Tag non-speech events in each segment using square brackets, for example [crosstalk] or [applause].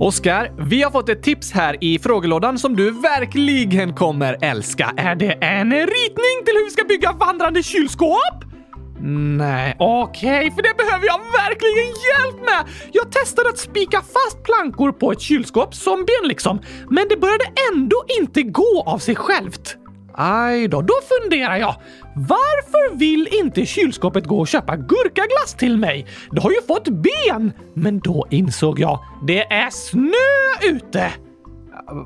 Oskar, vi har fått ett tips här i frågelådan som du verkligen kommer älska. Är det en ritning till hur vi ska bygga vandrande kylskåp? Nej, okej, okay, för det behöver jag verkligen hjälp med! Jag testade att spika fast plankor på ett kylskåp som ben liksom, men det började ändå inte gå av sig självt. Aj då, då funderar jag. Varför vill inte kylskåpet gå och köpa gurkaglass till mig? Det har ju fått ben! Men då insåg jag, det är snö ute!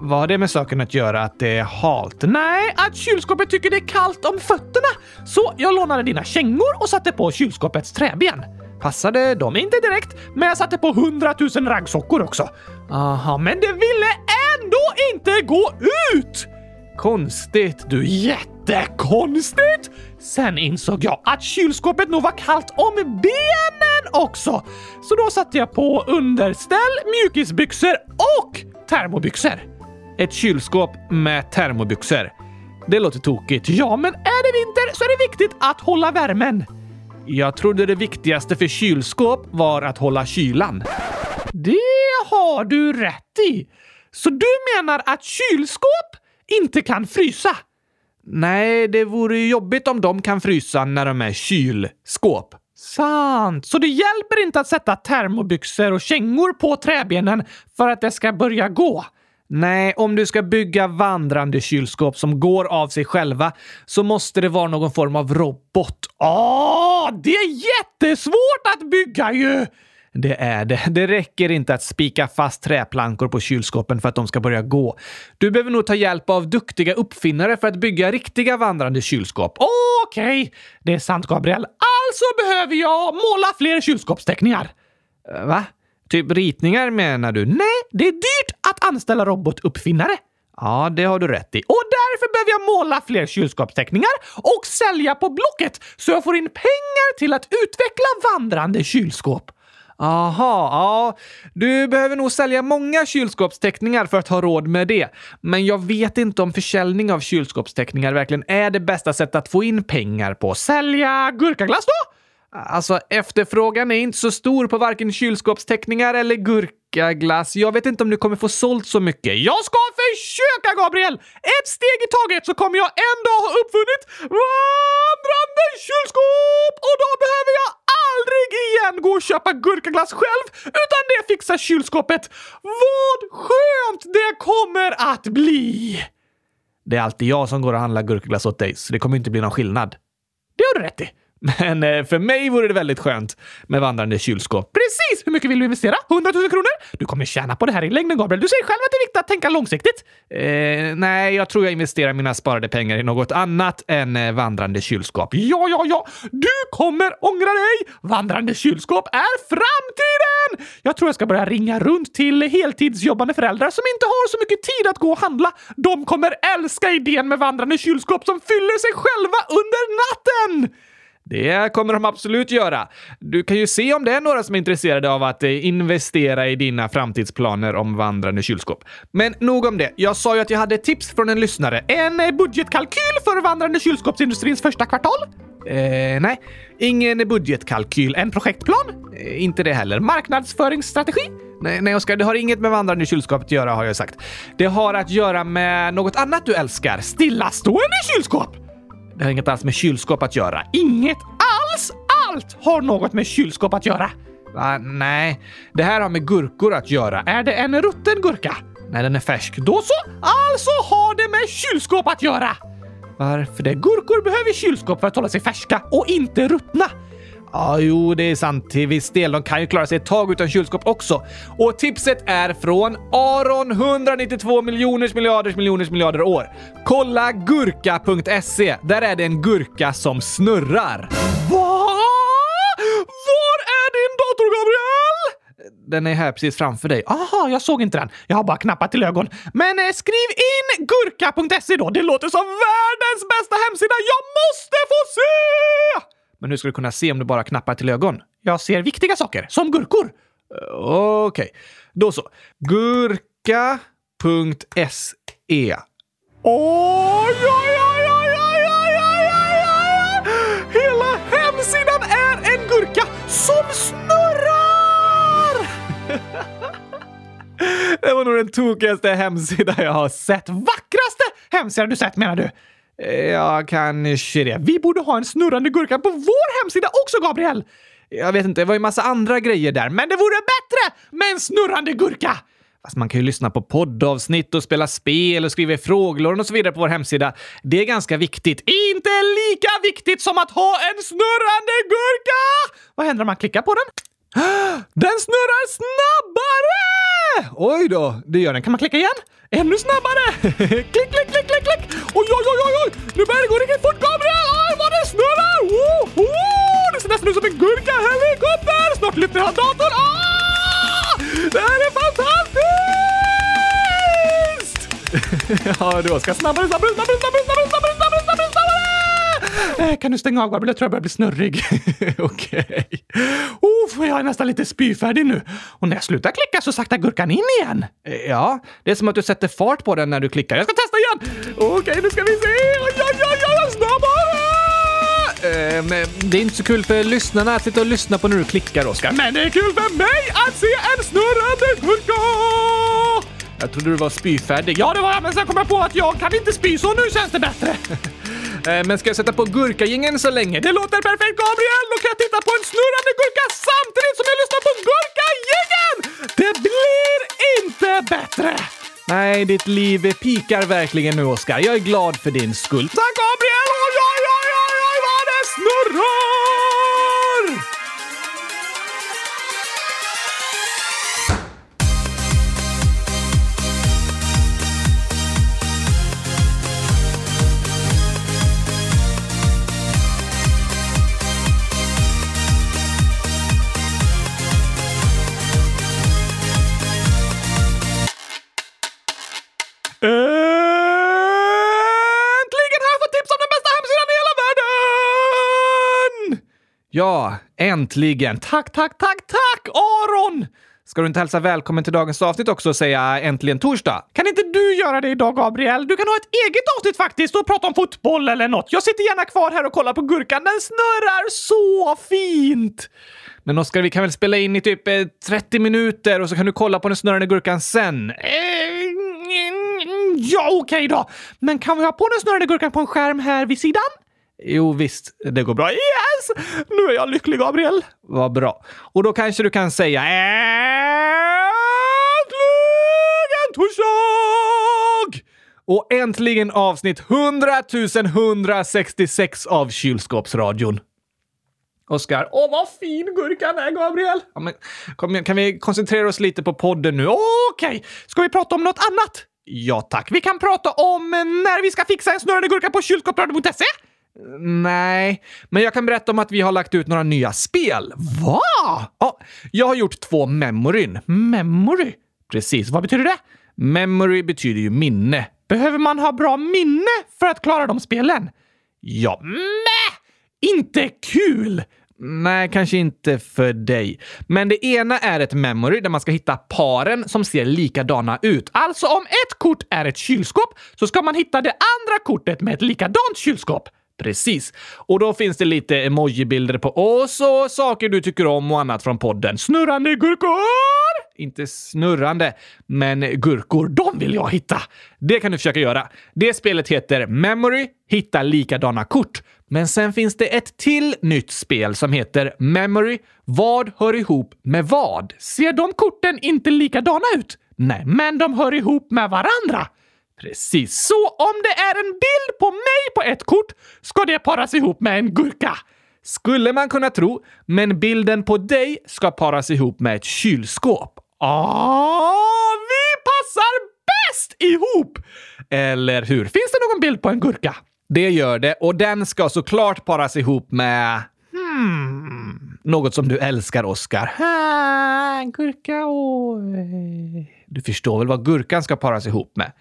Vad har det med saken att göra att det är halt? Nej, att kylskåpet tycker det är kallt om fötterna. Så jag lånade dina kängor och satte på kylskåpets träben. Passade de inte direkt, men jag satte på hundratusen raggsockor också. Aha, men det ville ändå inte gå ut! Konstigt du, jättekonstigt! Sen insåg jag att kylskåpet nog var kallt om benen också. Så då satte jag på underställ, mjukisbyxor och termobyxor. Ett kylskåp med termobyxor. Det låter tokigt. Ja, men är det vinter så är det viktigt att hålla värmen. Jag trodde det viktigaste för kylskåp var att hålla kylan. Det har du rätt i. Så du menar att kylskåp inte kan frysa? Nej, det vore ju jobbigt om de kan frysa när de är kylskåp. Sant! Så det hjälper inte att sätta termobyxor och kängor på träbenen för att det ska börja gå? Nej, om du ska bygga vandrande kylskåp som går av sig själva så måste det vara någon form av robot. Åh, det är jättesvårt att bygga ju! Det är det. Det räcker inte att spika fast träplankor på kylskåpen för att de ska börja gå. Du behöver nog ta hjälp av duktiga uppfinnare för att bygga riktiga vandrande kylskåp. Okej, okay. det är sant Gabriel. Alltså behöver jag måla fler kylskåpsteckningar. Eh, va? Typ ritningar menar du? Nej, det är dyrt att anställa robotuppfinnare. Ja, det har du rätt i. Och därför behöver jag måla fler kylskåpsteckningar och sälja på Blocket så jag får in pengar till att utveckla vandrande kylskåp. Aha, ja. Du behöver nog sälja många kylskåpsteckningar för att ha råd med det. Men jag vet inte om försäljning av kylskåpsteckningar verkligen är det bästa sättet att få in pengar på. Sälja gurkaglass då? Alltså, efterfrågan är inte så stor på varken kylskåpsteckningar eller gurkaglass. Jag vet inte om du kommer få sålt så mycket. Jag ska försöka, Gabriel! Ett steg i taget så kommer jag en dag ha uppfunnit vandrande kylskåp och då behöver jag aldrig igen gå och köpa gurkaglass själv, utan det fixar kylskåpet. Vad skönt det kommer att bli! Det är alltid jag som går och handlar gurkaglass åt dig, så det kommer inte bli någon skillnad. Det har du rätt i. Men eh, för mig vore det väldigt skönt med vandrande kylskåp. Precis! Hur mycket vill du investera? 100 000 kronor? Du kommer tjäna på det här i längden, Gabriel. Du säger själv att det är viktigt att tänka långsiktigt. Eh, nej, jag tror jag investerar mina sparade pengar i något annat än eh, vandrande kylskåp. Ja, ja, ja! Du kommer ångra dig! Vandrande kylskåp är framtiden! Jag tror jag ska börja ringa runt till heltidsjobbande föräldrar som inte har så mycket tid att gå och handla. De kommer älska idén med vandrande kylskåp som fyller sig själva under natten! Det kommer de absolut göra. Du kan ju se om det är några som är intresserade av att eh, investera i dina framtidsplaner om vandrande kylskåp. Men nog om det. Jag sa ju att jag hade ett tips från en lyssnare. En eh, budgetkalkyl för vandrande kylskåpsindustrins första kvartal? Eh, nej, ingen budgetkalkyl. En projektplan? Eh, inte det heller. Marknadsföringsstrategi? Nej, nej Oskar, det har inget med vandrande kylskåp att göra har jag sagt. Det har att göra med något annat du älskar. Stillastående kylskåp! Det har inget alls med kylskåp att göra. Inget alls! Allt har något med kylskåp att göra. Va? Nej, det här har med gurkor att göra. Är det en rutten gurka? Nej, den är färsk. Då så! Alltså har det med kylskåp att göra! Varför det? Gurkor behöver kylskåp för att hålla sig färska och inte ruttna. Ja, jo, det är sant till viss del. De kan ju klara sig ett tag utan kylskåp också. Och tipset är från Aron 192 miljoners miljarders miljoners miljarder år. Kolla gurka.se. Där är det en gurka som snurrar. Va? Var är din dator, Gabriel? Den är här precis framför dig. Aha, jag såg inte den. Jag har bara knappat till ögon. Men eh, skriv in gurka.se då. Det låter som världens bästa hemsida. Jag måste få se! Men hur ska du kunna se om du bara knappar till ögon? Jag ser viktiga saker, som gurkor! Eh, okej, okay. då så. Gurka.se Oj, oj, oj, oj, oj, oj, oj, oj, Hela hemsidan är en gurka som snurrar! [laughs] Det var nog den tokigaste hemsidan jag har sett. Vackraste hemsidan du sett menar du? Ja, kanske det. Vi borde ha en snurrande gurka på vår hemsida också, Gabriel! Jag vet inte, det var ju massa andra grejer där, men det vore bättre med en snurrande gurka! Fast man kan ju lyssna på poddavsnitt och spela spel och skriva i frågelådan och så vidare på vår hemsida. Det är ganska viktigt. Inte lika viktigt som att ha en snurrande gurka! Vad händer om man klickar på den? Den snurrar snabbare! Oj då, det gör den. Kan man klicka igen? Ännu snabbare! [laughs] klick, klick, klick, klick, klick! Nu börjar det gå riktigt fort, Gabriel! Oj, vad det snurrar! Woho! Det ser nästan ut som en gurka-helikopter! Snart lyfter han datorn! Ah! Det här är fantastiskt! [laughs] ja, du ska snabbare, snabbare, snabbare, snabbare, snabbare, snabbare, snabbare, snabbare, snabbare! Eh, Kan du stänga av Gabriel? Jag tror jag börjar bli snurrig. [laughs] Okej. Okay. jag är nästan lite spyfärdig nu. Och när jag slutar klicka så saktar gurkan in igen. Eh, Ja, det är som att du sätter fart på den när du klickar. Jag ska testa igen! Okej, nu ska vi se! Det är inte så kul för lyssnarna att sitta och lyssna på när du klickar, Oskar. Men det är kul för mig att se en snurrande gurka! Jag trodde du var spyfärdig. Ja, det var jag, men sen kom jag på att jag kan inte spy, så nu känns det bättre. [laughs] Eh, men ska jag sätta på gurkagingen så länge? Det låter perfekt, Gabriel! Då kan jag titta på en snurrande gurka samtidigt som jag lyssnar på gurkagingen! Det blir inte bättre! Nej, ditt liv pikar verkligen nu, Oskar. Jag är glad för din skull. Tack, Gabriel! Oj, oj, snurrar! Ja, äntligen. Tack, tack, tack, tack, Aron! Ska du inte hälsa välkommen till dagens avsnitt också och säga äntligen torsdag? Kan inte du göra det idag, Gabriel? Du kan ha ett eget avsnitt faktiskt och prata om fotboll eller något. Jag sitter gärna kvar här och kollar på gurkan. Den snurrar så fint! Men Oskar, vi kan väl spela in i typ eh, 30 minuter och så kan du kolla på den snurrande gurkan sen. Eh, mm, mm, ja, okej då. Men kan vi ha på den snurrande gurkan på en skärm här vid sidan? Jo, visst. Det går bra. Yes! Nu är jag lycklig, Gabriel. Vad bra. Och då kanske du kan säga äntligen torsdag! Och äntligen avsnitt 100 166 av Kylskåpsradion. Oskar, åh vad fin gurkan är, Gabriel! Ja, men, kom igen, kan vi koncentrera oss lite på podden nu? Okej, ska vi prata om något annat? Ja tack, vi kan prata om när vi ska fixa en snurrande gurka på kylskåpsradion.se. Nej, men jag kan berätta om att vi har lagt ut några nya spel. Va? Ja, jag har gjort två memoryn. Memory? Precis, vad betyder det? Memory betyder ju minne. Behöver man ha bra minne för att klara de spelen? Ja, Mäh! Inte kul! Nej, kanske inte för dig. Men det ena är ett memory där man ska hitta paren som ser likadana ut. Alltså om ett kort är ett kylskåp så ska man hitta det andra kortet med ett likadant kylskåp. Precis. Och då finns det lite emojibilder på oss och saker du tycker om och annat från podden. Snurrande gurkor! Inte snurrande, men gurkor. De vill jag hitta! Det kan du försöka göra. Det spelet heter Memory, hitta likadana kort. Men sen finns det ett till nytt spel som heter Memory, vad hör ihop med vad? Ser de korten inte likadana ut? Nej, men de hör ihop med varandra. Precis. Så om det är en bild på mig på ett kort ska det paras ihop med en gurka. Skulle man kunna tro, men bilden på dig ska paras ihop med ett kylskåp. Ah, vi passar bäst ihop! Eller hur? Finns det någon bild på en gurka? Det gör det och den ska såklart paras ihop med... Hmm. Något som du älskar, Oskar. Ah, gurka, och... Du förstår väl vad gurkan ska paras ihop med?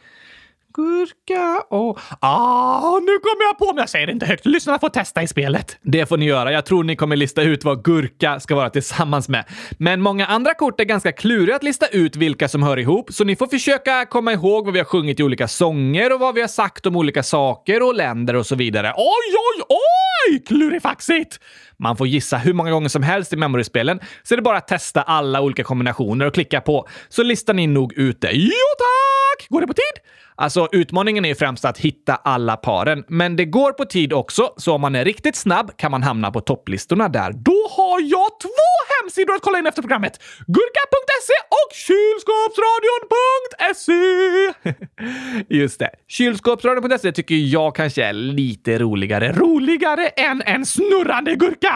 Gurka och... Ah, nu kommer jag på men jag säger det inte högt. Lyssnarna får testa i spelet. Det får ni göra. Jag tror ni kommer lista ut vad gurka ska vara tillsammans med. Men många andra kort är ganska kluriga att lista ut vilka som hör ihop, så ni får försöka komma ihåg vad vi har sjungit i olika sånger och vad vi har sagt om olika saker och länder och så vidare. Oj, oj, oj! Klurifaxigt! Man får gissa hur många gånger som helst i memory-spelen, så är det bara att testa alla olika kombinationer och klicka på, så listar ni nog ut det. Jo tack! Går det på tid? Alltså, utmaningen är ju främst att hitta alla paren, men det går på tid också, så om man är riktigt snabb kan man hamna på topplistorna där. Då har jag två hemsidor att kolla in efter programmet! Gurka.se och kylskåpsradion.se! [laughs] Just det. Kylskåpsradion.se tycker jag kanske är lite roligare. Roligare än en snurrande gurka!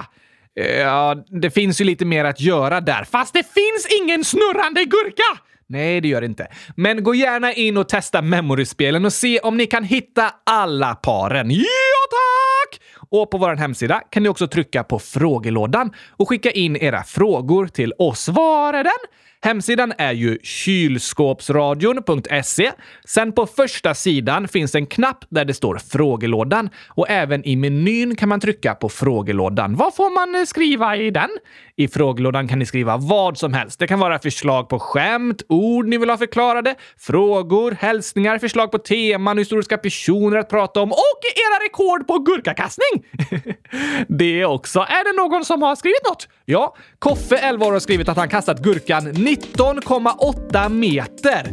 Eh, ja, det finns ju lite mer att göra där, fast det finns ingen snurrande gurka! Nej, det gör det inte. Men gå gärna in och testa memory-spelen och se om ni kan hitta alla paren. Ja, tack! Och på vår hemsida kan ni också trycka på frågelådan och skicka in era frågor till oss. Var är den? Hemsidan är ju kylskåpsradion.se. Sen på första sidan finns en knapp där det står frågelådan och även i menyn kan man trycka på frågelådan. Vad får man eh, skriva i den? I frågelådan kan ni skriva vad som helst. Det kan vara förslag på skämt, ord ni vill ha förklarade, frågor, hälsningar, förslag på teman, historiska personer att prata om och era rekord på gurkakastning! [laughs] det också. Är det någon som har skrivit något? Ja, Koffe, 11 år, har skrivit att han kastat gurkan 19,8 meter.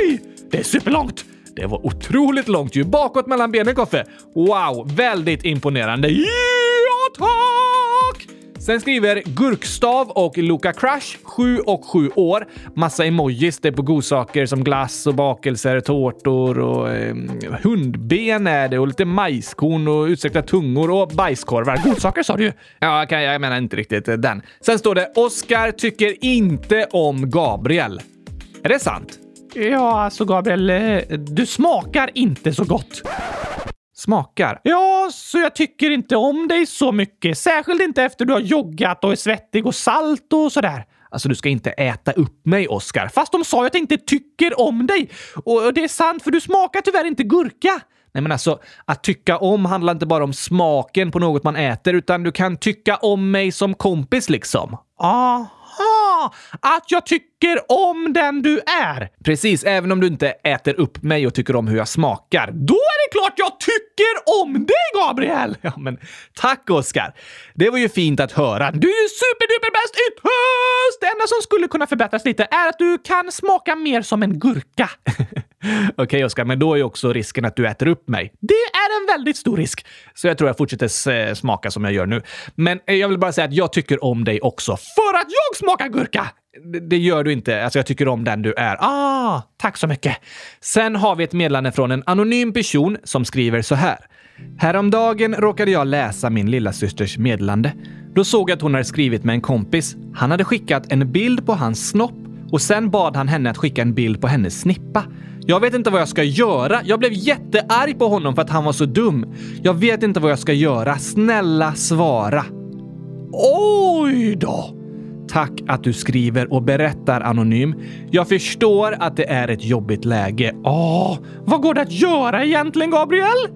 Oj! Det är superlångt! Det var otroligt långt ju. Bakåt mellan benen, Koffe. Wow, väldigt imponerande. Ja, tack! Sen skriver Gurkstav och Luca Crush, 7 och 7 år. Massa emojis. Det är på godsaker som glass och bakelser, tårtor och eh, hundben är det och lite majskorn och utsträckta tungor och bajskorvar. Godsaker sa du ju. Ja, jag, jag menar inte riktigt den. Sen står det Oskar tycker inte om Gabriel. Är det sant? Ja, alltså Gabriel, eh, du smakar inte så gott. Smakar? Ja, så jag tycker inte om dig så mycket. Särskilt inte efter du har joggat och är svettig och salt och sådär. Alltså, du ska inte äta upp mig, Oscar. Fast de sa ju att jag inte tycker om dig. Och det är sant, för du smakar tyvärr inte gurka. Nej, men alltså, att tycka om handlar inte bara om smaken på något man äter, utan du kan tycka om mig som kompis liksom. Aha! Att jag tycker om den du är! Precis, även om du inte äter upp mig och tycker om hur jag smakar. Då är det klart jag tycker om dig, Gabriel! [laughs] Ja, men tack, Oskar. Det var ju fint att höra. Du är ju superduper ytterst! Det enda som skulle kunna förbättras lite är att du kan smaka mer som en gurka. [laughs] [laughs] Okej, okay, Oskar, men då är ju också risken att du äter upp mig. Det är en väldigt stor risk. Så jag tror jag fortsätter eh, smaka som jag gör nu. Men eh, jag vill bara säga att jag tycker om dig också för att jag smakar gurka! Det gör du inte. Alltså, jag tycker om den du är. Ah, tack så mycket. Sen har vi ett meddelande från en anonym person som skriver så här. Häromdagen råkade jag läsa min lilla systers meddelande. Då såg jag att hon hade skrivit med en kompis. Han hade skickat en bild på hans snopp och sen bad han henne att skicka en bild på hennes snippa. Jag vet inte vad jag ska göra. Jag blev jättearg på honom för att han var så dum. Jag vet inte vad jag ska göra. Snälla svara. Oj då! Tack att du skriver och berättar anonym. Jag förstår att det är ett jobbigt läge. Åh, vad går det att göra egentligen, Gabriel?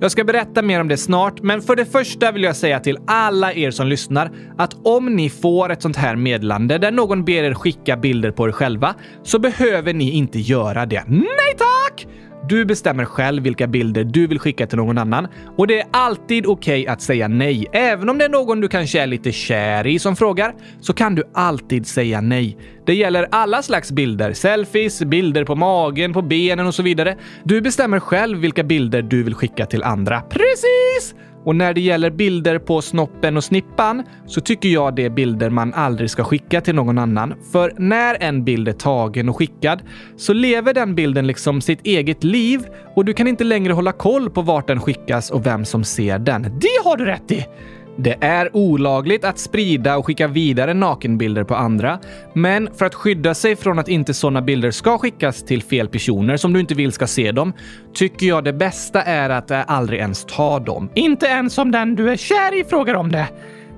Jag ska berätta mer om det snart, men för det första vill jag säga till alla er som lyssnar att om ni får ett sånt här meddelande där någon ber er skicka bilder på er själva så behöver ni inte göra det. Nej tack! Du bestämmer själv vilka bilder du vill skicka till någon annan och det är alltid okej okay att säga nej. Även om det är någon du kanske är lite kär i som frågar så kan du alltid säga nej. Det gäller alla slags bilder. Selfies, bilder på magen, på benen och så vidare. Du bestämmer själv vilka bilder du vill skicka till andra. Precis! Och när det gäller bilder på snoppen och snippan så tycker jag det är bilder man aldrig ska skicka till någon annan. För när en bild är tagen och skickad så lever den bilden liksom sitt eget liv och du kan inte längre hålla koll på vart den skickas och vem som ser den. Det har du rätt i! Det är olagligt att sprida och skicka vidare nakenbilder på andra, men för att skydda sig från att inte sådana bilder ska skickas till fel personer som du inte vill ska se dem, tycker jag det bästa är att eh, aldrig ens ta dem. Inte ens om den du är kär i frågar om det.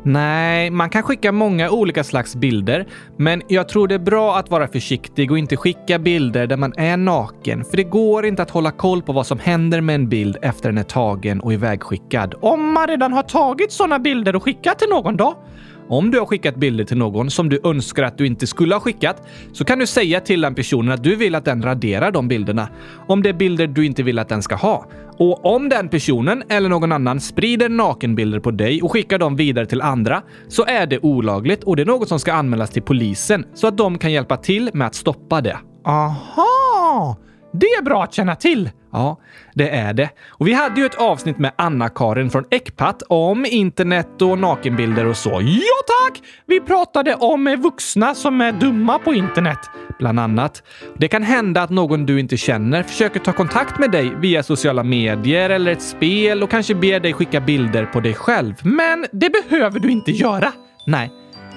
Nej, man kan skicka många olika slags bilder, men jag tror det är bra att vara försiktig och inte skicka bilder där man är naken, för det går inte att hålla koll på vad som händer med en bild efter den är tagen och ivägskickad. Om man redan har tagit sådana bilder och skickat till någon då? Om du har skickat bilder till någon som du önskar att du inte skulle ha skickat så kan du säga till den personen att du vill att den raderar de bilderna. Om det är bilder du inte vill att den ska ha. Och om den personen eller någon annan sprider nakenbilder på dig och skickar dem vidare till andra så är det olagligt och det är något som ska anmälas till polisen så att de kan hjälpa till med att stoppa det. Aha! Det är bra att känna till! Ja, det är det. Och vi hade ju ett avsnitt med Anna-Karin från Ecpat om internet och nakenbilder och så. Ja tack! Vi pratade om vuxna som är dumma på internet, bland annat. Det kan hända att någon du inte känner försöker ta kontakt med dig via sociala medier eller ett spel och kanske ber dig skicka bilder på dig själv. Men det behöver du inte göra. Nej,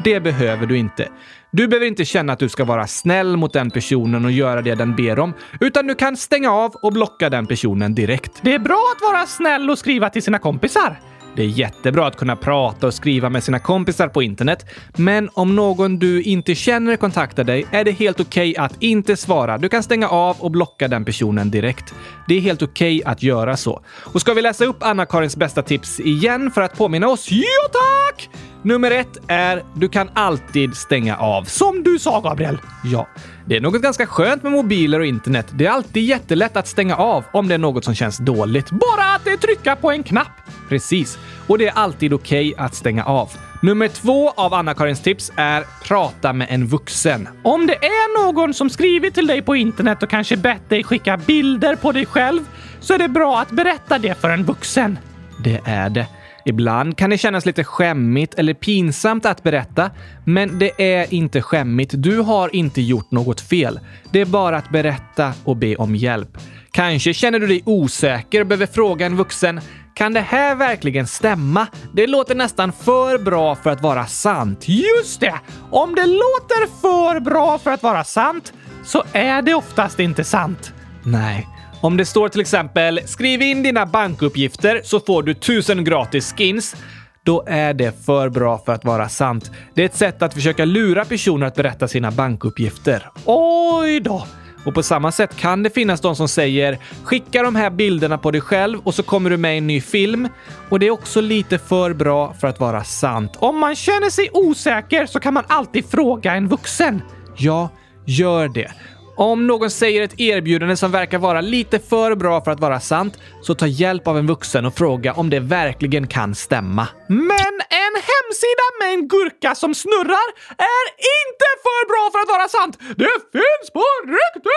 det behöver du inte. Du behöver inte känna att du ska vara snäll mot den personen och göra det den ber om, utan du kan stänga av och blocka den personen direkt. Det är bra att vara snäll och skriva till sina kompisar. Det är jättebra att kunna prata och skriva med sina kompisar på internet, men om någon du inte känner kontaktar dig är det helt okej okay att inte svara. Du kan stänga av och blocka den personen direkt. Det är helt okej okay att göra så. Och ska vi läsa upp Anna-Karins bästa tips igen för att påminna oss? Ja, tack! Nummer ett är du kan alltid stänga av. Som du sa, Gabriel. Ja, det är något ganska skönt med mobiler och internet. Det är alltid jättelätt att stänga av om det är något som känns dåligt. Bara att trycka på en knapp. Precis. Och det är alltid okej okay att stänga av. Nummer två av Anna-Karins tips är prata med en vuxen. Om det är någon som skrivit till dig på internet och kanske bett dig skicka bilder på dig själv så är det bra att berätta det för en vuxen. Det är det. Ibland kan det kännas lite skämmigt eller pinsamt att berätta, men det är inte skämmigt. Du har inte gjort något fel. Det är bara att berätta och be om hjälp. Kanske känner du dig osäker och behöver fråga en vuxen kan det här verkligen stämma? Det låter nästan för bra för att vara sant. Just det! Om det låter för bra för att vara sant så är det oftast inte sant. Nej, om det står till exempel “Skriv in dina bankuppgifter så får du tusen gratis skins” då är det för bra för att vara sant. Det är ett sätt att försöka lura personer att berätta sina bankuppgifter. Oj då! Och på samma sätt kan det finnas de som säger “Skicka de här bilderna på dig själv och så kommer du med i en ny film” och det är också lite för bra för att vara sant. Om man känner sig osäker så kan man alltid fråga en vuxen. Ja, gör det. Om någon säger ett erbjudande som verkar vara lite för bra för att vara sant, så ta hjälp av en vuxen och fråga om det verkligen kan stämma. Men en hemsida med en gurka som snurrar är inte för bra för att vara sant! Det finns på riktigt!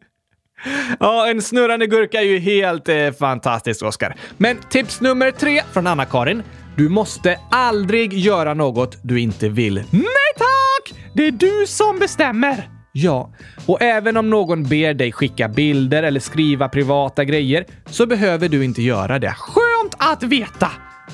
[laughs] Ja, en snurrande gurka är ju helt eh, fantastiskt, Oskar. Men tips nummer tre från Anna-Karin. Du måste aldrig göra något du inte vill. Nej tack! Det är du som bestämmer! Ja, och även om någon ber dig skicka bilder eller skriva privata grejer så behöver du inte göra det. Skönt att veta!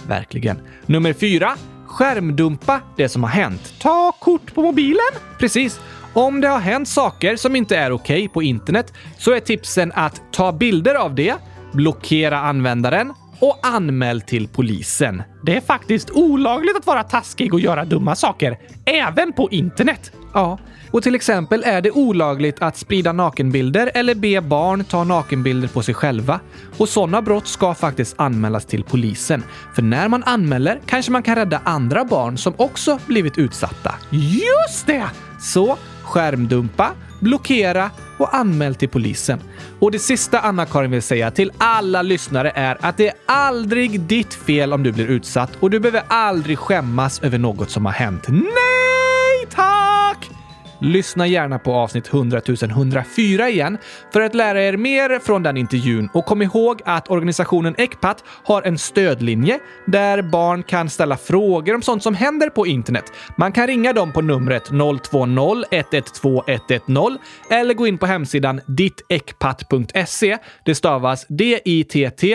Verkligen. Nummer fyra. Skärmdumpa det som har hänt. Ta kort på mobilen. Precis. Om det har hänt saker som inte är okej okay på internet så är tipsen att ta bilder av det, blockera användaren och anmäl till polisen. Det är faktiskt olagligt att vara taskig och göra dumma saker, även på internet. Ja, och till exempel är det olagligt att sprida nakenbilder eller be barn ta nakenbilder på sig själva. Och sådana brott ska faktiskt anmälas till polisen. För när man anmäler kanske man kan rädda andra barn som också blivit utsatta. Just det! Så skärmdumpa, blockera och anmäl till polisen. Och det sista Anna-Karin vill säga till alla lyssnare är att det är aldrig ditt fel om du blir utsatt och du behöver aldrig skämmas över något som har hänt. Nej tack! Lyssna gärna på avsnitt 100 104 igen för att lära er mer från den intervjun och kom ihåg att organisationen Ecpat har en stödlinje där barn kan ställa frågor om sånt som händer på internet. Man kan ringa dem på numret 020 112 110 eller gå in på hemsidan dittecpat.se. Det stavas D-I-T-T-E-C-P-A-T.se.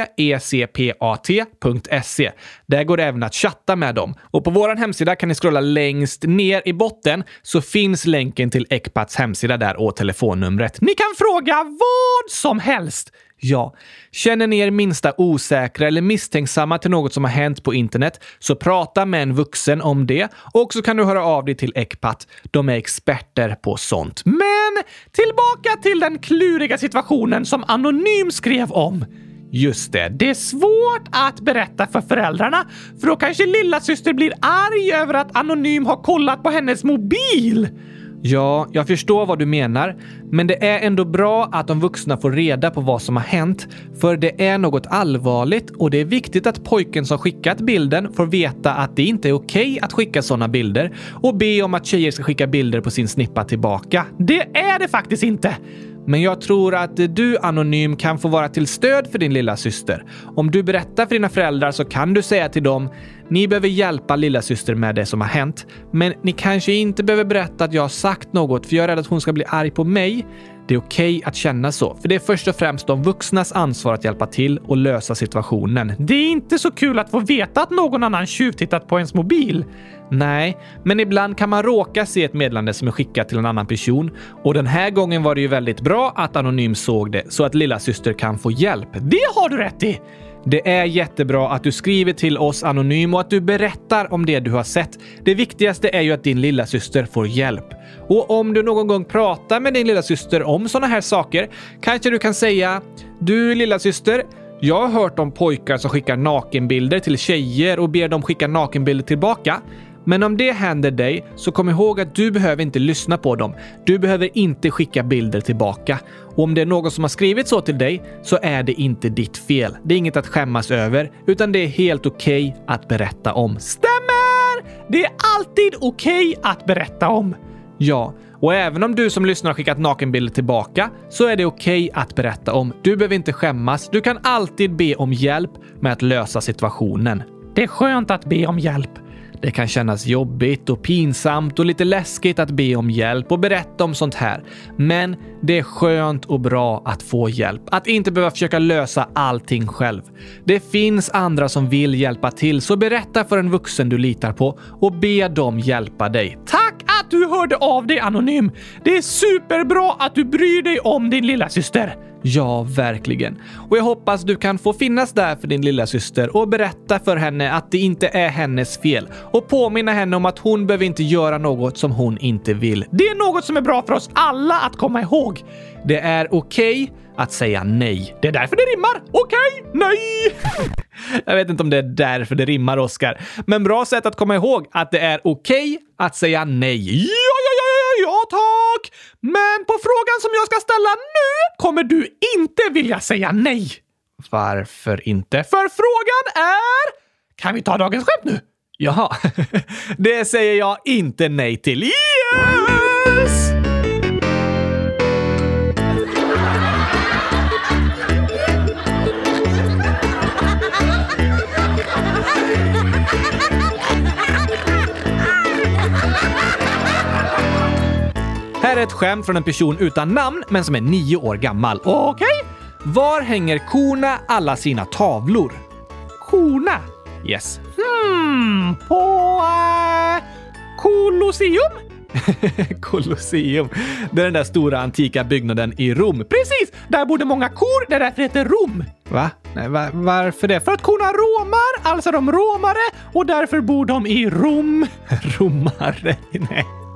Där går det även att chatta med dem. Och på vår hemsida kan ni scrolla längst ner i botten så finns länken länken till Ecpats hemsida där och telefonnumret. Ni kan fråga vad som helst. Ja, känner ni er minsta osäkra eller misstänksamma till något som har hänt på internet så prata med en vuxen om det och så kan du höra av dig till Ecpat. De är experter på sånt. Men tillbaka till den kluriga situationen som Anonym skrev om. Just det, det är svårt att berätta för föräldrarna för då kanske lilla syster blir arg över att Anonym har kollat på hennes mobil. Ja, jag förstår vad du menar, men det är ändå bra att de vuxna får reda på vad som har hänt, för det är något allvarligt och det är viktigt att pojken som skickat bilden får veta att det inte är okej okay att skicka sådana bilder och be om att tjejer ska skicka bilder på sin snippa tillbaka. Det är det faktiskt inte! Men jag tror att du anonym kan få vara till stöd för din lilla syster. Om du berättar för dina föräldrar så kan du säga till dem ni behöver hjälpa lilla syster med det som har hänt. Men ni kanske inte behöver berätta att jag har sagt något för jag är rädd att hon ska bli arg på mig. Det är okej okay att känna så, för det är först och främst de vuxnas ansvar att hjälpa till och lösa situationen. Det är inte så kul att få veta att någon annan tjuvtittat på ens mobil. Nej, men ibland kan man råka se ett meddelande som är skickat till en annan person och den här gången var det ju väldigt bra att Anonym såg det så att lilla syster kan få hjälp. Det har du rätt i! Det är jättebra att du skriver till oss anonym och att du berättar om det du har sett. Det viktigaste är ju att din lilla syster får hjälp. Och om du någon gång pratar med din lilla syster om sådana här saker kanske du kan säga Du lilla syster, jag har hört om pojkar som skickar nakenbilder till tjejer och ber dem skicka nakenbilder tillbaka. Men om det händer dig, så kom ihåg att du behöver inte lyssna på dem. Du behöver inte skicka bilder tillbaka. Och om det är någon som har skrivit så till dig, så är det inte ditt fel. Det är inget att skämmas över, utan det är helt okej okay att berätta om. Stämmer! Det är alltid okej okay att berätta om. Ja, och även om du som lyssnar har skickat nakenbilder tillbaka så är det okej okay att berätta om. Du behöver inte skämmas. Du kan alltid be om hjälp med att lösa situationen. Det är skönt att be om hjälp. Det kan kännas jobbigt och pinsamt och lite läskigt att be om hjälp och berätta om sånt här. Men det är skönt och bra att få hjälp. Att inte behöva försöka lösa allting själv. Det finns andra som vill hjälpa till, så berätta för en vuxen du litar på och be dem hjälpa dig. Tack att du hörde av dig Anonym! Det är superbra att du bryr dig om din lilla syster. Ja, verkligen. Och jag hoppas du kan få finnas där för din lilla syster och berätta för henne att det inte är hennes fel och påminna henne om att hon behöver inte göra något som hon inte vill. Det är något som är bra för oss alla att komma ihåg. Det är okej okay att säga nej. Det är därför det rimmar. Okej, okay, nej! Jag vet inte om det är därför det rimmar, Oskar. Men bra sätt att komma ihåg att det är okej okay att säga nej. Ja, ja, ja, ja, ja, tack! Men på frågan som jag ska ställa nu kommer du inte vilja säga nej. Varför inte? För frågan är... Kan vi ta dagens skämt nu? Jaha, [laughs] det säger jag inte nej till. Yes! Här är ett skämt från en person utan namn, men som är nio år gammal. Okej? Okay. Var hänger korna alla sina tavlor? Korna? Yes. Hmm, på... Uh, Colosseum? [laughs] Colosseum. Det är den där stora antika byggnaden i Rom. Precis! Där bodde många kor, det är därför det heter Rom. Va? Nej, va? Varför det? För att korna romar, alltså de romare, och därför bor de i Rom. [laughs] Romare? Nej.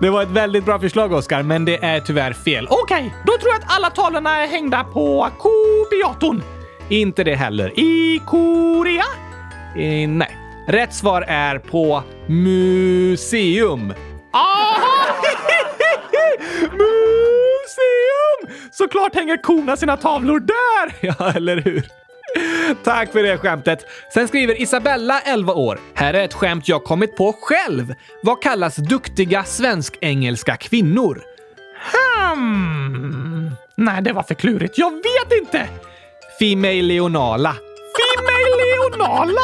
Det var ett väldigt bra förslag, Oskar, men det är tyvärr fel. Okej, okay, då tror jag att alla tavlorna är hängda på Kobiaton. Inte det heller. I Korea? Eh, nej. Rätt svar är på museum. Aha! [laughs] museum! Såklart hänger korna sina tavlor där! [laughs] Ja, eller hur? Tack för det skämtet. Sen skriver Isabella, 11 år. Här är ett skämt jag kommit på själv. Vad kallas duktiga svensk-engelska kvinnor? Hmm. Nej, det var för klurigt. Jag vet inte! Female Leonala. Female Leonala!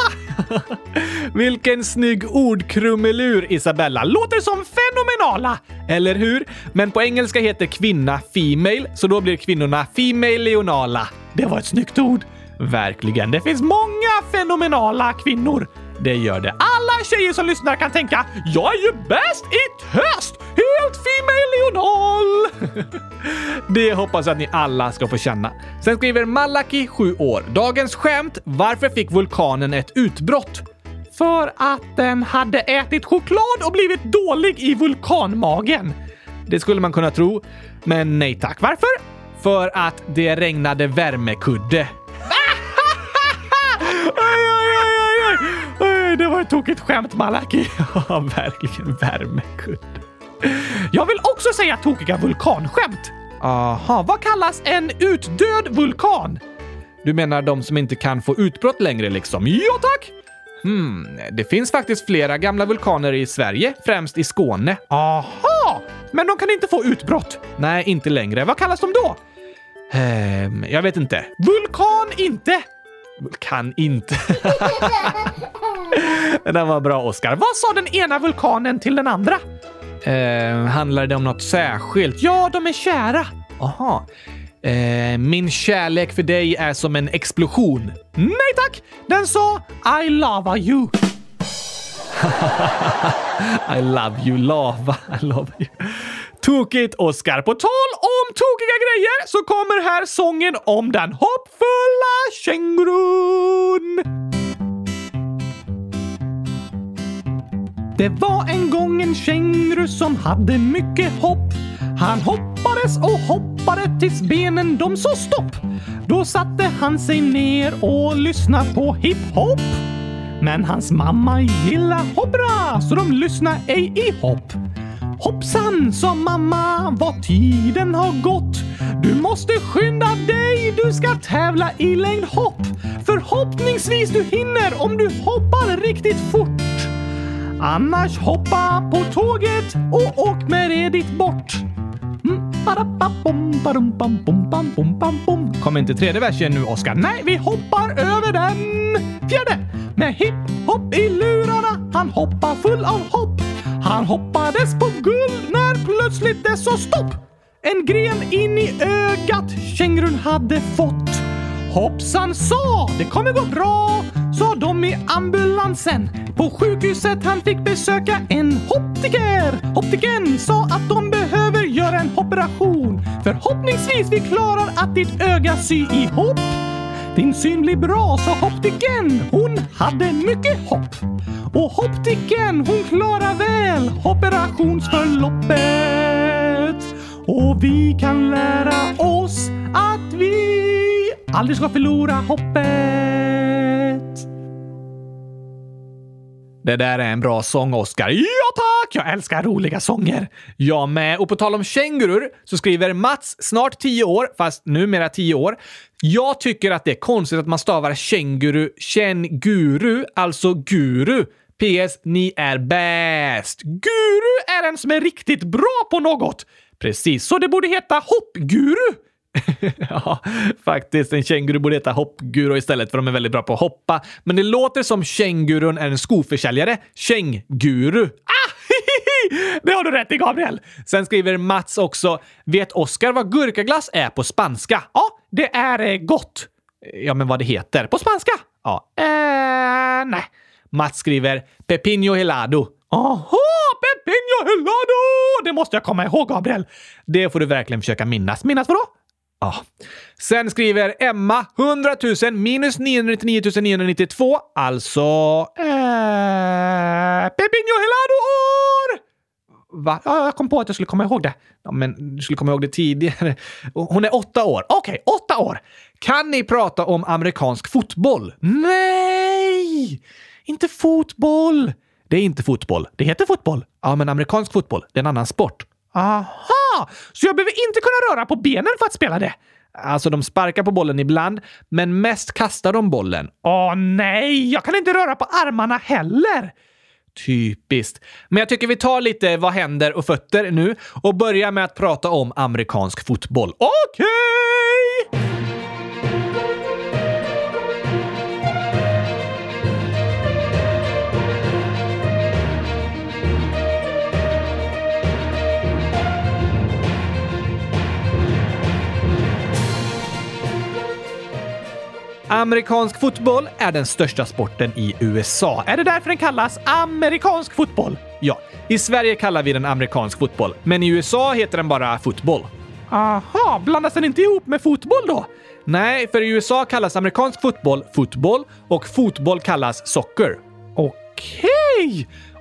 [laughs] Vilken snygg ordkrumelur, Isabella. Låter som fenomenala! Eller hur? Men på engelska heter kvinna female, så då blir kvinnorna female leonala. Det var ett snyggt ord. Verkligen. Det finns många fenomenala kvinnor. Det gör det. Alla tjejer som lyssnar kan tänka “Jag är ju bäst i test! [laughs] Det hoppas jag att ni alla ska få känna. Sen skriver Malaki, 7 år. Dagens skämt. Varför fick vulkanen ett utbrott? För att den hade ätit choklad och blivit dålig i vulkanmagen. Det skulle man kunna tro, men nej tack. Varför? För att det regnade värmekudde. Oj, oj, oj. Det var ett tokigt skämt, Malaki. [laughs] Ja, verkligen värmekudde. Jag vill också säga tokiga vulkanskämt. Aha, vad kallas en utdöd vulkan? Du menar de som inte kan få utbrott längre liksom? Ja tack! Hmm, det finns faktiskt flera gamla vulkaner i Sverige, främst i Skåne. Aha! Men de kan inte få utbrott? Nej, inte längre. Vad kallas de då? Ehm, jag vet inte. Vulkan inte! Vulkan inte. [laughs] den var bra, Oskar. Vad sa den ena vulkanen till den andra? Eh, handlar det om något särskilt? Ja, de är kära. Aha. Eh, min kärlek för dig är som en explosion. Nej tack! Den sa I love you. [laughs] I love you, lava. I love you. Tokigt, Oskar. På tal om tokiga grejer så kommer här sången om den hoppfulla kängurun. Det var en gång en känguru som hade mycket hopp. Han hoppades och hoppade tills benen de sa stopp. Då satte han sig ner och lyssnade på hiphop. Men hans mamma gillar hoppra så de lyssnade ej i hopp. Hoppsan, sa mamma, vad tiden har gått. Du måste skynda dig, du ska tävla i längdhopp. Förhoppningsvis du hinner om du hoppar riktigt fort. Annars hoppa på tåget och åk med det dit bort. Mm, Kom Kommer inte tredje versen nu, Oskar? Nej, vi hoppar över den fjärde. Med hipp-hopp i lurarna, han hoppar full av hopp. Han hoppades på guld när plötsligt det sa stopp. En gren in i ögat kängurun hade fått. Hoppsan sa, det kommer gå bra, sa de i ambulansen. På sjukhuset han fick besöka en optiker. Optiken sa att de behöver göra en operation. Förhoppningsvis vi klarar att ditt öga sy ihop. Din syn blir bra, sa optiken. Hon hade mycket hopp. Och optiken, hon klarar väl operationsförloppet. Och vi kan lära oss att vi aldrig ska förlora hoppet. Det där är en bra sång, Oscar. Ja tack! Jag älskar roliga sånger. Jag med. Och på tal om kängurur så skriver Mats, snart 10 år, fast numera 10 år. Jag tycker att det är konstigt att man stavar känguru känguru, alltså guru. PS. Ni är bäst. Guru är en som är riktigt bra på något. Precis, så det borde heta hoppguru. [laughs] ja, faktiskt. En känguru borde heta hoppguru istället för de är väldigt bra på att hoppa. Men det låter som kängurun är en skoförsäljare. Känguru. Ah! [laughs] Det har du rätt i, Gabriel! Sen skriver Mats också, vet Oskar vad gurkaglass är på spanska? Ja, det är eh, gott. Ja, men vad det heter på spanska? Ja, eh, nej. Mats skriver Pepino helado. Aha, Pepino helado! Det måste jag komma ihåg, Gabriel. Det får du verkligen försöka minnas. Minnas vadå? Ah. Sen skriver Emma 100 000 minus 999 992, alltså... Eh, Pepino helado år! Va? Ja, jag kom på att jag skulle komma ihåg det. Ja, men du skulle komma ihåg det tidigare. Hon är åtta år. Okej, okay, åtta år! Kan ni prata om amerikansk fotboll? Nej! Inte fotboll! Det är inte fotboll. Det heter fotboll. Ja, men amerikansk fotboll, det är en annan sport. Aha! Så jag behöver inte kunna röra på benen för att spela det? Alltså, de sparkar på bollen ibland, men mest kastar de bollen. Åh nej, jag kan inte röra på armarna heller! Typiskt. Men jag tycker vi tar lite vad händer och fötter nu och börjar med att prata om amerikansk fotboll. Okej! Okay! Amerikansk fotboll är den största sporten i USA. Är det därför den kallas amerikansk fotboll? Ja, i Sverige kallar vi den amerikansk fotboll, men i USA heter den bara fotboll. Aha, blandas den inte ihop med fotboll då? Nej, för i USA kallas amerikansk fotboll fotboll och fotboll kallas soccer. Okej!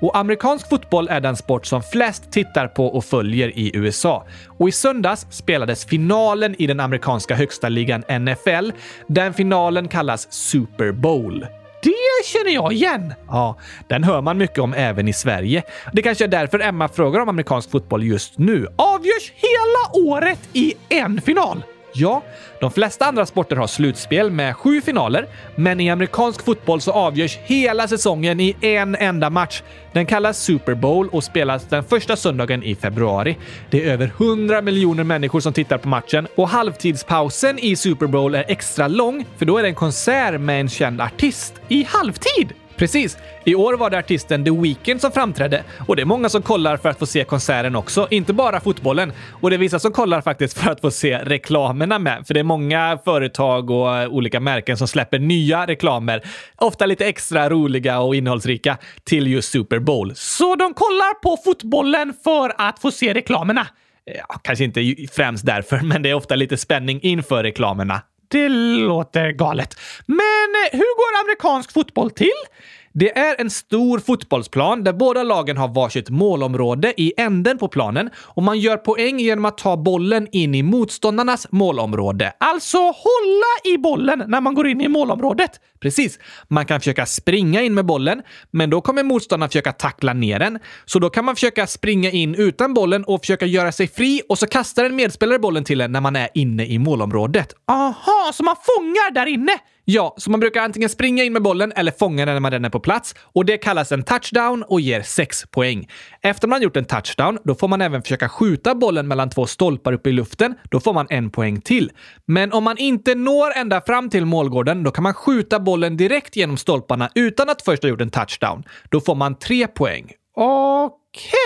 Och amerikansk fotboll är den sport som flest tittar på och följer i USA. Och i söndags spelades finalen i den amerikanska högsta ligan NFL. Den finalen kallas Super Bowl. Det känner jag igen! Ja, den hör man mycket om även i Sverige. Det kanske är därför Emma frågar om amerikansk fotboll just nu. Avgörs hela året i en final! Ja, de flesta andra sporter har slutspel med sju finaler, men i amerikansk fotboll så avgörs hela säsongen i en enda match. Den kallas Super Bowl och spelas den första söndagen i februari. Det är över 100 miljoner människor som tittar på matchen och halvtidspausen i Super Bowl är extra lång, för då är det en konsert med en känd artist i halvtid. Precis. I år var det artisten The Weeknd som framträdde och det är många som kollar för att få se konserten också, inte bara fotbollen. Och det är vissa som kollar faktiskt för att få se reklamerna med, för det är många företag och eh, olika märken som släpper nya reklamer, ofta lite extra roliga och innehållsrika, till just Super Bowl. Så de kollar på fotbollen för att få se reklamerna? Eh, ja, kanske inte främst därför, [laughs] men det är ofta lite spänning inför reklamerna. Det låter galet. Men eh, hur går amerikansk fotboll till? Det är en stor fotbollsplan där båda lagen har varsitt målområde i änden på planen och man gör poäng genom att ta bollen in i motståndarnas målområde. Alltså hålla i bollen när man går in i målområdet. Precis. Man kan försöka springa in med bollen, men då kommer motståndaren försöka tackla ner den. Så då kan man försöka springa in utan bollen och försöka göra sig fri och så kastar en medspelare bollen till en när man är inne i målområdet. Aha, så man fångar där inne? Ja, så man brukar antingen springa in med bollen eller fånga den när man redan är på plats och det kallas en touchdown och ger 6 poäng. Efter man gjort en touchdown, då får man även försöka skjuta bollen mellan två stolpar uppe i luften. Då får man en poäng till. Men om man inte når ända fram till målgården, då kan man skjuta bollen direkt genom stolparna utan att först ha gjort en touchdown. Då får man 3 poäng. Okej!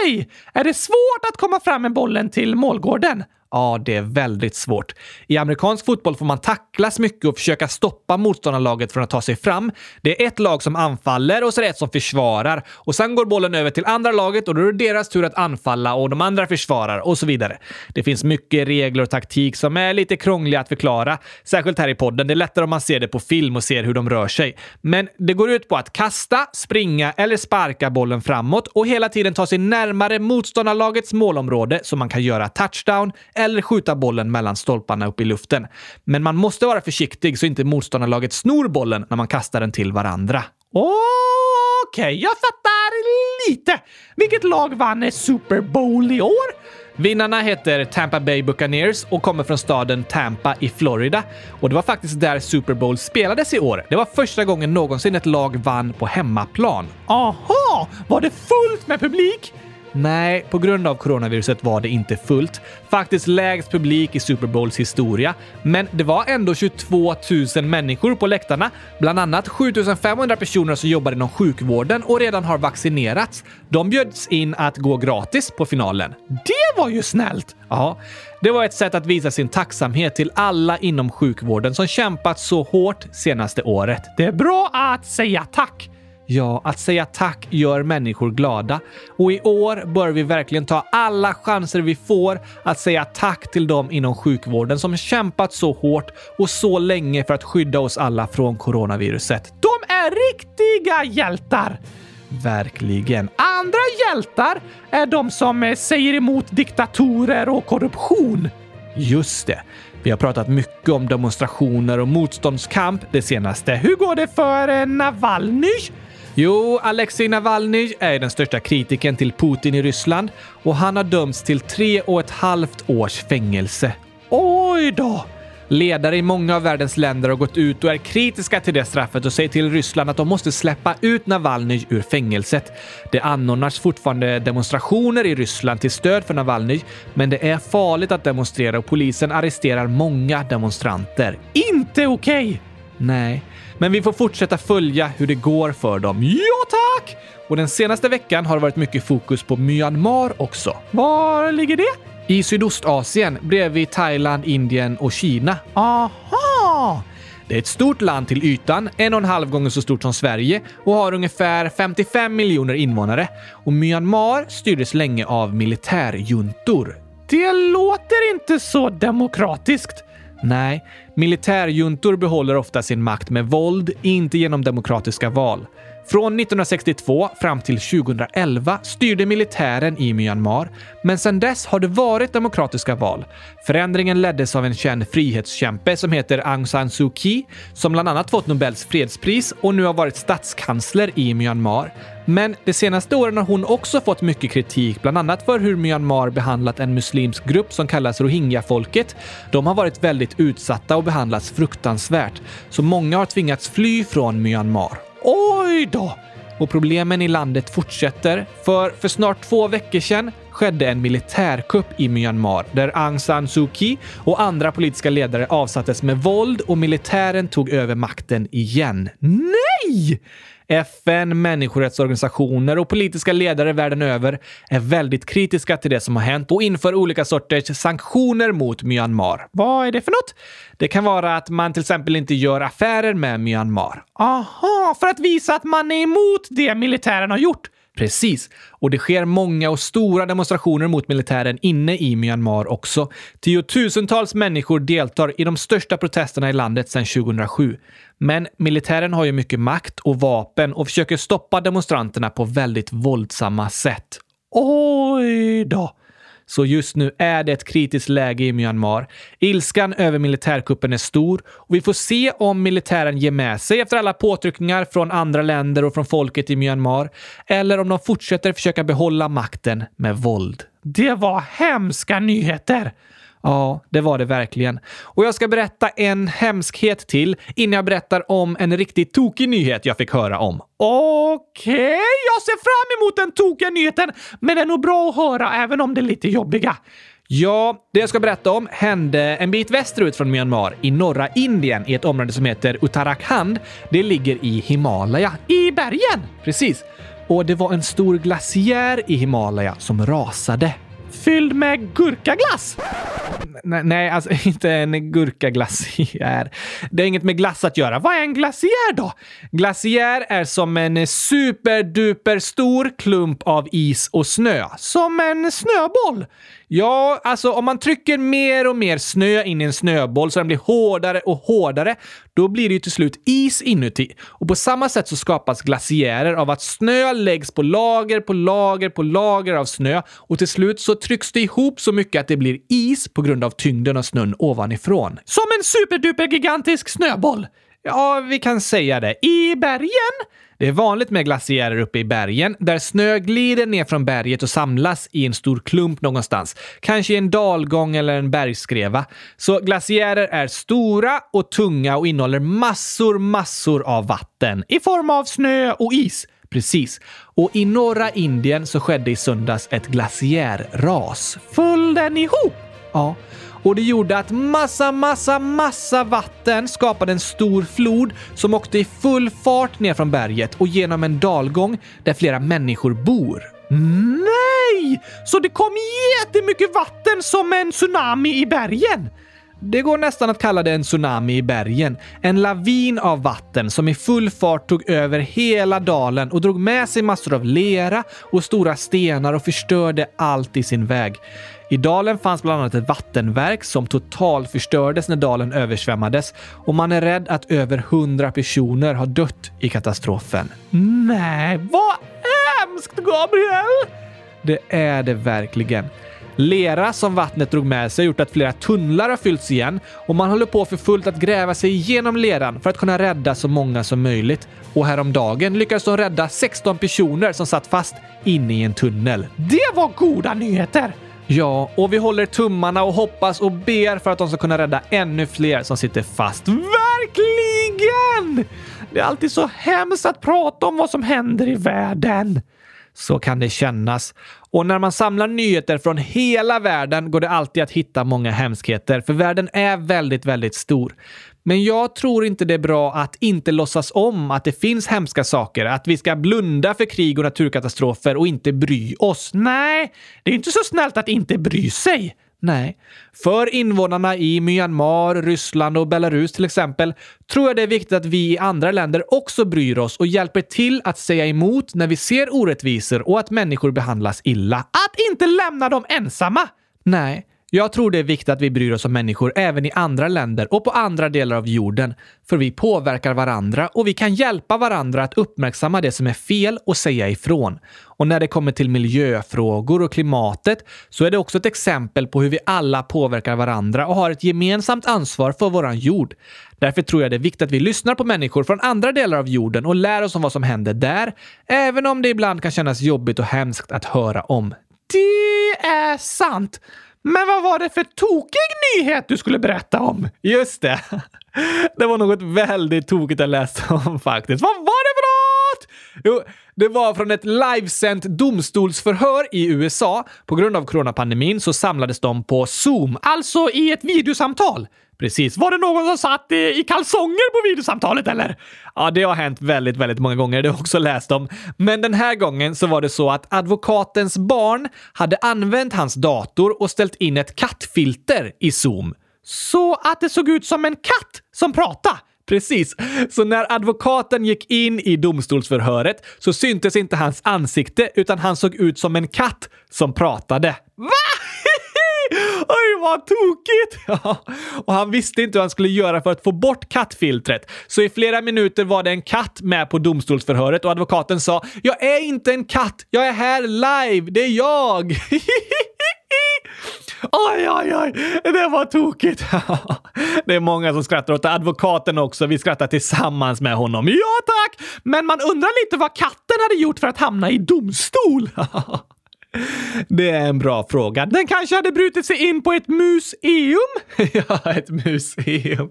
Okay. Är det svårt att komma fram med bollen till målgården? Ja, det är väldigt svårt. I amerikansk fotboll får man tacklas mycket och försöka stoppa motståndarlaget från att ta sig fram. Det är ett lag som anfaller och så är det ett som försvarar. Och sen går bollen över till andra laget och då är det deras tur att anfalla och de andra försvarar och så vidare. Det finns mycket regler och taktik som är lite krångliga att förklara, särskilt här i podden. Det är lättare om man ser det på film och ser hur de rör sig. Men det går ut på att kasta, springa eller sparka bollen framåt och hela tiden ta sig närmare motståndarlagets målområde så man kan göra touchdown eller skjuta bollen mellan stolparna upp i luften. Men man måste vara försiktig så inte motståndarlaget snor bollen när man kastar den till varandra. Okej, okay, jag fattar lite. Vilket lag vann Super Bowl i år? Vinnarna heter Tampa Bay Buccaneers och kommer från staden Tampa i Florida. Och det var faktiskt där Super Bowl spelades i år. Det var första gången någonsin ett lag vann på hemmaplan. Aha! Var det fullt med publik? Nej, på grund av coronaviruset var det inte fullt. Faktiskt lägst publik i Super Bowls historia. Men det var ändå 22 000 människor på läktarna, bland annat 7 500 personer som jobbar inom sjukvården och redan har vaccinerats. De bjöds in att gå gratis på finalen. Det var ju snällt! Ja, det var ett sätt att visa sin tacksamhet till alla inom sjukvården som kämpat så hårt senaste året. Det är bra att säga tack! Ja, att säga tack gör människor glada. Och i år bör vi verkligen ta alla chanser vi får att säga tack till dem inom sjukvården som kämpat så hårt och så länge för att skydda oss alla från coronaviruset. De är riktiga hjältar! Verkligen. Andra hjältar är de som eh, säger emot diktatorer och korruption. Just det. Vi har pratat mycket om demonstrationer och motståndskamp det senaste. Hur går det för eh, Navalnyj? Jo, Alexej Navalny är den största kritiken till Putin i Ryssland och han har dömts till tre och ett halvt års fängelse. Oj då! Ledare i många av världens länder har gått ut och är kritiska till det straffet och säger till Ryssland att de måste släppa ut Navalny ur fängelset. Det anordnas fortfarande demonstrationer i Ryssland till stöd för Navalny, men det är farligt att demonstrera och polisen arresterar många demonstranter. Inte okej! Okay. Nej. Men vi får fortsätta följa hur det går för dem. Ja, tack! Och den senaste veckan har det varit mycket fokus på Myanmar också. Var ligger det? I Sydostasien bredvid Thailand, Indien och Kina. Aha! Det är ett stort land till ytan, en och en halv gånger så stort som Sverige och har ungefär 55 miljoner invånare. Och Myanmar styrdes länge av militärjuntor. Det låter inte så demokratiskt. Nej, militärjuntor behåller ofta sin makt med våld, inte genom demokratiska val. Från 1962 fram till 2011 styrde militären i Myanmar, men sedan dess har det varit demokratiska val. Förändringen leddes av en känd frihetskämpe som heter Aung San Suu Kyi, som bland annat fått Nobels fredspris och nu har varit statskansler i Myanmar. Men de senaste åren har hon också fått mycket kritik, bland annat för hur Myanmar behandlat en muslimsk grupp som kallas rohingya-folket. De har varit väldigt utsatta och behandlats fruktansvärt, så många har tvingats fly från Myanmar. Oj då! Och problemen i landet fortsätter, för för snart två veckor sedan skedde en militärkupp i Myanmar där Aung San Suu Kyi och andra politiska ledare avsattes med våld och militären tog över makten igen. Nej! FN, människorättsorganisationer och politiska ledare världen över är väldigt kritiska till det som har hänt och inför olika sorters sanktioner mot Myanmar. Vad är det för något? Det kan vara att man till exempel inte gör affärer med Myanmar. Aha, för att visa att man är emot det militären har gjort. Precis. Och det sker många och stora demonstrationer mot militären inne i Myanmar också. Tiotusentals människor deltar i de största protesterna i landet sedan 2007. Men militären har ju mycket makt och vapen och försöker stoppa demonstranterna på väldigt våldsamma sätt. Oj då! Så just nu är det ett kritiskt läge i Myanmar. Ilskan över militärkuppen är stor och vi får se om militären ger med sig efter alla påtryckningar från andra länder och från folket i Myanmar eller om de fortsätter försöka behålla makten med våld. Det var hemska nyheter! Ja, det var det verkligen. Och jag ska berätta en hemskhet till innan jag berättar om en riktigt tokig nyhet jag fick höra om. Okej, okay, jag ser fram emot den tokiga nyheten, men det är nog bra att höra även om det är lite jobbiga. Ja, det jag ska berätta om hände en bit västerut från Myanmar i norra Indien i ett område som heter Uttarakhand. Det ligger i Himalaya. I bergen! Precis. Och det var en stor glaciär i Himalaya som rasade. Fylld med gurkaglass? nej, alltså [laughs] inte en gurkaglaciär. Det har inget med glass att göra. Vad är en glaciär då? Glaciär är som en superduper stor klump av is och snö. Som en snöboll. Ja, alltså om man trycker mer och mer snö in i en snöboll så den blir hårdare och hårdare, då blir det ju till slut is inuti. Och på samma sätt så skapas glaciärer av att snö läggs på lager på lager på lager av snö och till slut så trycks det ihop så mycket att det blir is på grund av tyngden av snön ovanifrån. Som en superduper gigantisk snöboll! Ja, vi kan säga det. I bergen? Det är vanligt med glaciärer uppe i bergen, där snö glider ner från berget och samlas i en stor klump någonstans. Kanske i en dalgång eller en bergsskreva. Så glaciärer är stora och tunga och innehåller massor, massor av vatten i form av snö och is. Precis. Och i norra Indien så skedde i söndags ett glaciärras. Föll den ihop? Ja och det gjorde att massa, massa, massa vatten skapade en stor flod som åkte i full fart ner från berget och genom en dalgång där flera människor bor. Nej! Så det kom jättemycket vatten som en tsunami i bergen? Det går nästan att kalla det en tsunami i bergen. En lavin av vatten som i full fart tog över hela dalen och drog med sig massor av lera och stora stenar och förstörde allt i sin väg. I dalen fanns bland annat ett vattenverk som totalförstördes när dalen översvämmades och man är rädd att över hundra personer har dött i katastrofen. Nej, vad hemskt Gabriel! Det är det verkligen. Lera som vattnet drog med sig har gjort att flera tunnlar har fyllts igen och man håller på för fullt att gräva sig igenom leran för att kunna rädda så många som möjligt. Och häromdagen lyckades de rädda 16 personer som satt fast inne i en tunnel. Det var goda nyheter! Ja, och vi håller tummarna och hoppas och ber för att de ska kunna rädda ännu fler som sitter fast. Verkligen! Det är alltid så hemskt att prata om vad som händer i världen. Så kan det kännas. Och när man samlar nyheter från hela världen går det alltid att hitta många hemskheter, för världen är väldigt, väldigt stor. Men jag tror inte det är bra att inte låtsas om att det finns hemska saker, att vi ska blunda för krig och naturkatastrofer och inte bry oss. Nej, det är inte så snällt att inte bry sig. Nej. För invånarna i Myanmar, Ryssland och Belarus till exempel tror jag det är viktigt att vi i andra länder också bryr oss och hjälper till att säga emot när vi ser orättvisor och att människor behandlas illa. Att inte lämna dem ensamma! Nej, jag tror det är viktigt att vi bryr oss om människor även i andra länder och på andra delar av jorden. För vi påverkar varandra och vi kan hjälpa varandra att uppmärksamma det som är fel och säga ifrån. Och när det kommer till miljöfrågor och klimatet så är det också ett exempel på hur vi alla påverkar varandra och har ett gemensamt ansvar för våran jord. Därför tror jag det är viktigt att vi lyssnar på människor från andra delar av jorden och lär oss om vad som händer där, även om det ibland kan kännas jobbigt och hemskt att höra om. Det är sant! Men vad var det för tokig nyhet du skulle berätta om? Just det. [laughs] Det var något väldigt tokigt jag läste om faktiskt. Vad var det för något? Jo, det var från ett livesänt domstolsförhör i USA. På grund av coronapandemin så samlades de på Zoom, alltså i ett videosamtal. Precis. Var det någon som satt i kalsonger på videosamtalet eller? Ja, det har hänt väldigt, väldigt många gånger. Det har jag också läst om. Men den här gången så var det så att advokatens barn hade använt hans dator och ställt in ett kattfilter i Zoom. Så att det såg ut som en katt som pratade. Precis. Så när advokaten gick in i domstolsförhöret så syntes inte hans ansikte utan han såg ut som en katt som pratade. Va? [laughs] Oj, vad tokigt! [laughs] och han visste inte hur han skulle göra för att få bort kattfiltret. Så i flera minuter var det en katt med på domstolsförhöret och advokaten sa “Jag är inte en katt, jag är här live, det är jag!” [laughs] Oj, oj, oj, det var tokigt. [laughs] det är många som skrattar åt advokaten också. Vi skrattar tillsammans med honom. Ja, tack! Men man undrar lite vad katten hade gjort för att hamna i domstol. [laughs] Det är en bra fråga. Den kanske hade brutit sig in på ett museum? [laughs] ja, ett museum.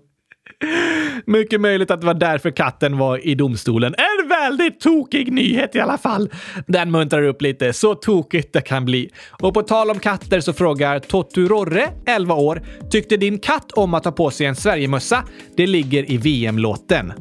Mycket möjligt att det var därför katten var i domstolen. En väldigt tokig nyhet i alla fall. Den muntrar upp lite, så tokigt det kan bli. Och på tal om katter så frågar Toturorre, 11 år, tyckte din katt om att ha på sig en Sverigemössa? Det ligger i VM-låten.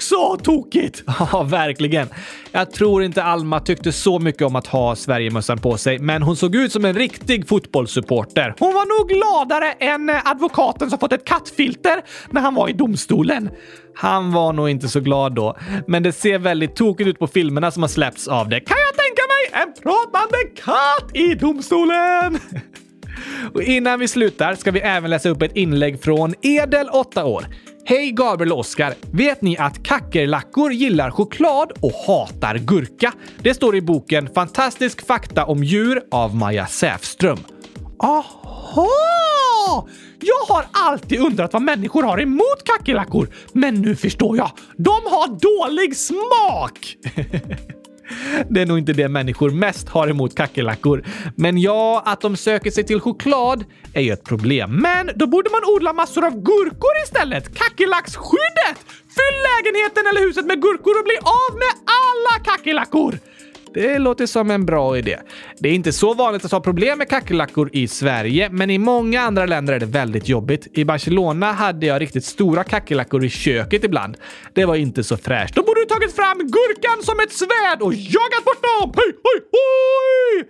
Också tokigt! [laughs] Ja, verkligen. Jag tror inte Alma tyckte så mycket om att ha Sverigemössan på sig, men hon såg ut som en riktig fotbollssupporter. Hon var nog gladare än eh, advokaten som fått ett kattfilter när han var i domstolen. Han var nog inte så glad då, men det ser väldigt tokigt ut på filmerna som har släppts av det. Kan jag tänka mig en pratande katt i domstolen? [laughs] Och innan vi slutar ska vi även läsa upp ett inlägg från Edel, 8 år. Hej Gabriel och Oskar! Vet ni att kackerlackor gillar choklad och hatar gurka? Det står i boken Fantastisk fakta om djur av Maja Säfström. Aha! Jag har alltid undrat vad människor har emot kackerlackor, men nu förstår jag. De har dålig smak! [laughs] Det är nog inte det människor mest har emot kackerlackor. Men ja, att de söker sig till choklad är ju ett problem. Men då borde man odla massor av gurkor istället. Kackerlacksskyddet! Fyll lägenheten eller huset med gurkor och bli av med alla kackerlackor! Det låter som en bra idé. Det är inte så vanligt att ha problem med kackerlackor i Sverige, men i många andra länder är det väldigt jobbigt. I Barcelona hade jag riktigt stora kackerlackor i köket ibland. Det var inte så fräscht. Då borde du tagit fram gurkan som ett svärd och jagat bort dem! Hej, hej, hej!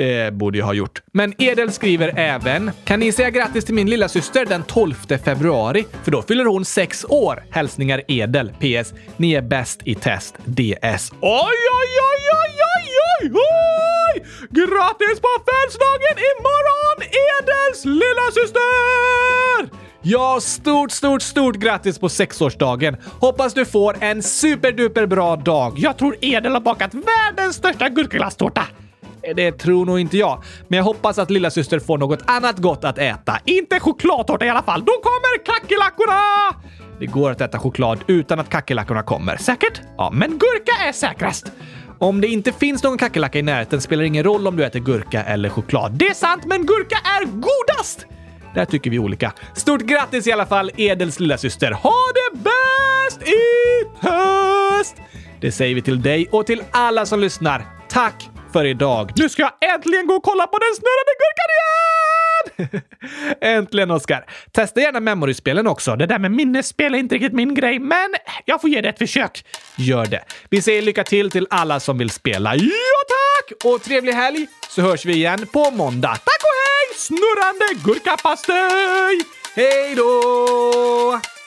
Det borde jag ha gjort. Men Edel skriver även “Kan ni säga grattis till min lilla syster den 12 februari? För då fyller hon sex år. Hälsningar Edel. PS. Ni är bäst i test. DS.” Oj, oj, oj, oj, oj, oj, oj! Grattis på födelsedagen imorgon, Edels lilla syster! Ja, stort, stort, stort grattis på sexårsdagen! Hoppas du får en superduper bra dag. Jag tror Edel har bakat världens största gurkaglasstårta. Eh, det tror nog inte jag, men jag hoppas att lilla syster får något annat gott att äta. Inte chokladtårta i alla fall. Då kommer kackerlackorna! Det går att äta choklad utan att kackerlackorna kommer. Säkert? Ja, men gurka är säkrast. Om det inte finns någon kackerlacka i närheten spelar det ingen roll om du äter gurka eller choklad. Det är sant, men gurka är godast! Där tycker vi olika. Stort grattis i alla fall, Edels lilla syster. Ha det bäst i höst! Det säger vi till dig och till alla som lyssnar. Tack för idag. Nu ska jag äntligen gå och kolla på den snurrande gurkan igen! [laughs] äntligen, Oskar. Testa gärna memory-spelen också. Det där med minnesspel är inte riktigt min grej, men jag får ge det ett försök. Gör det. Vi säger lycka till till alla som vill spela. Ja, tack! Och trevlig helg, så hörs vi igen på måndag. Tack och hej! Snurrande gurkapastej! Hej då!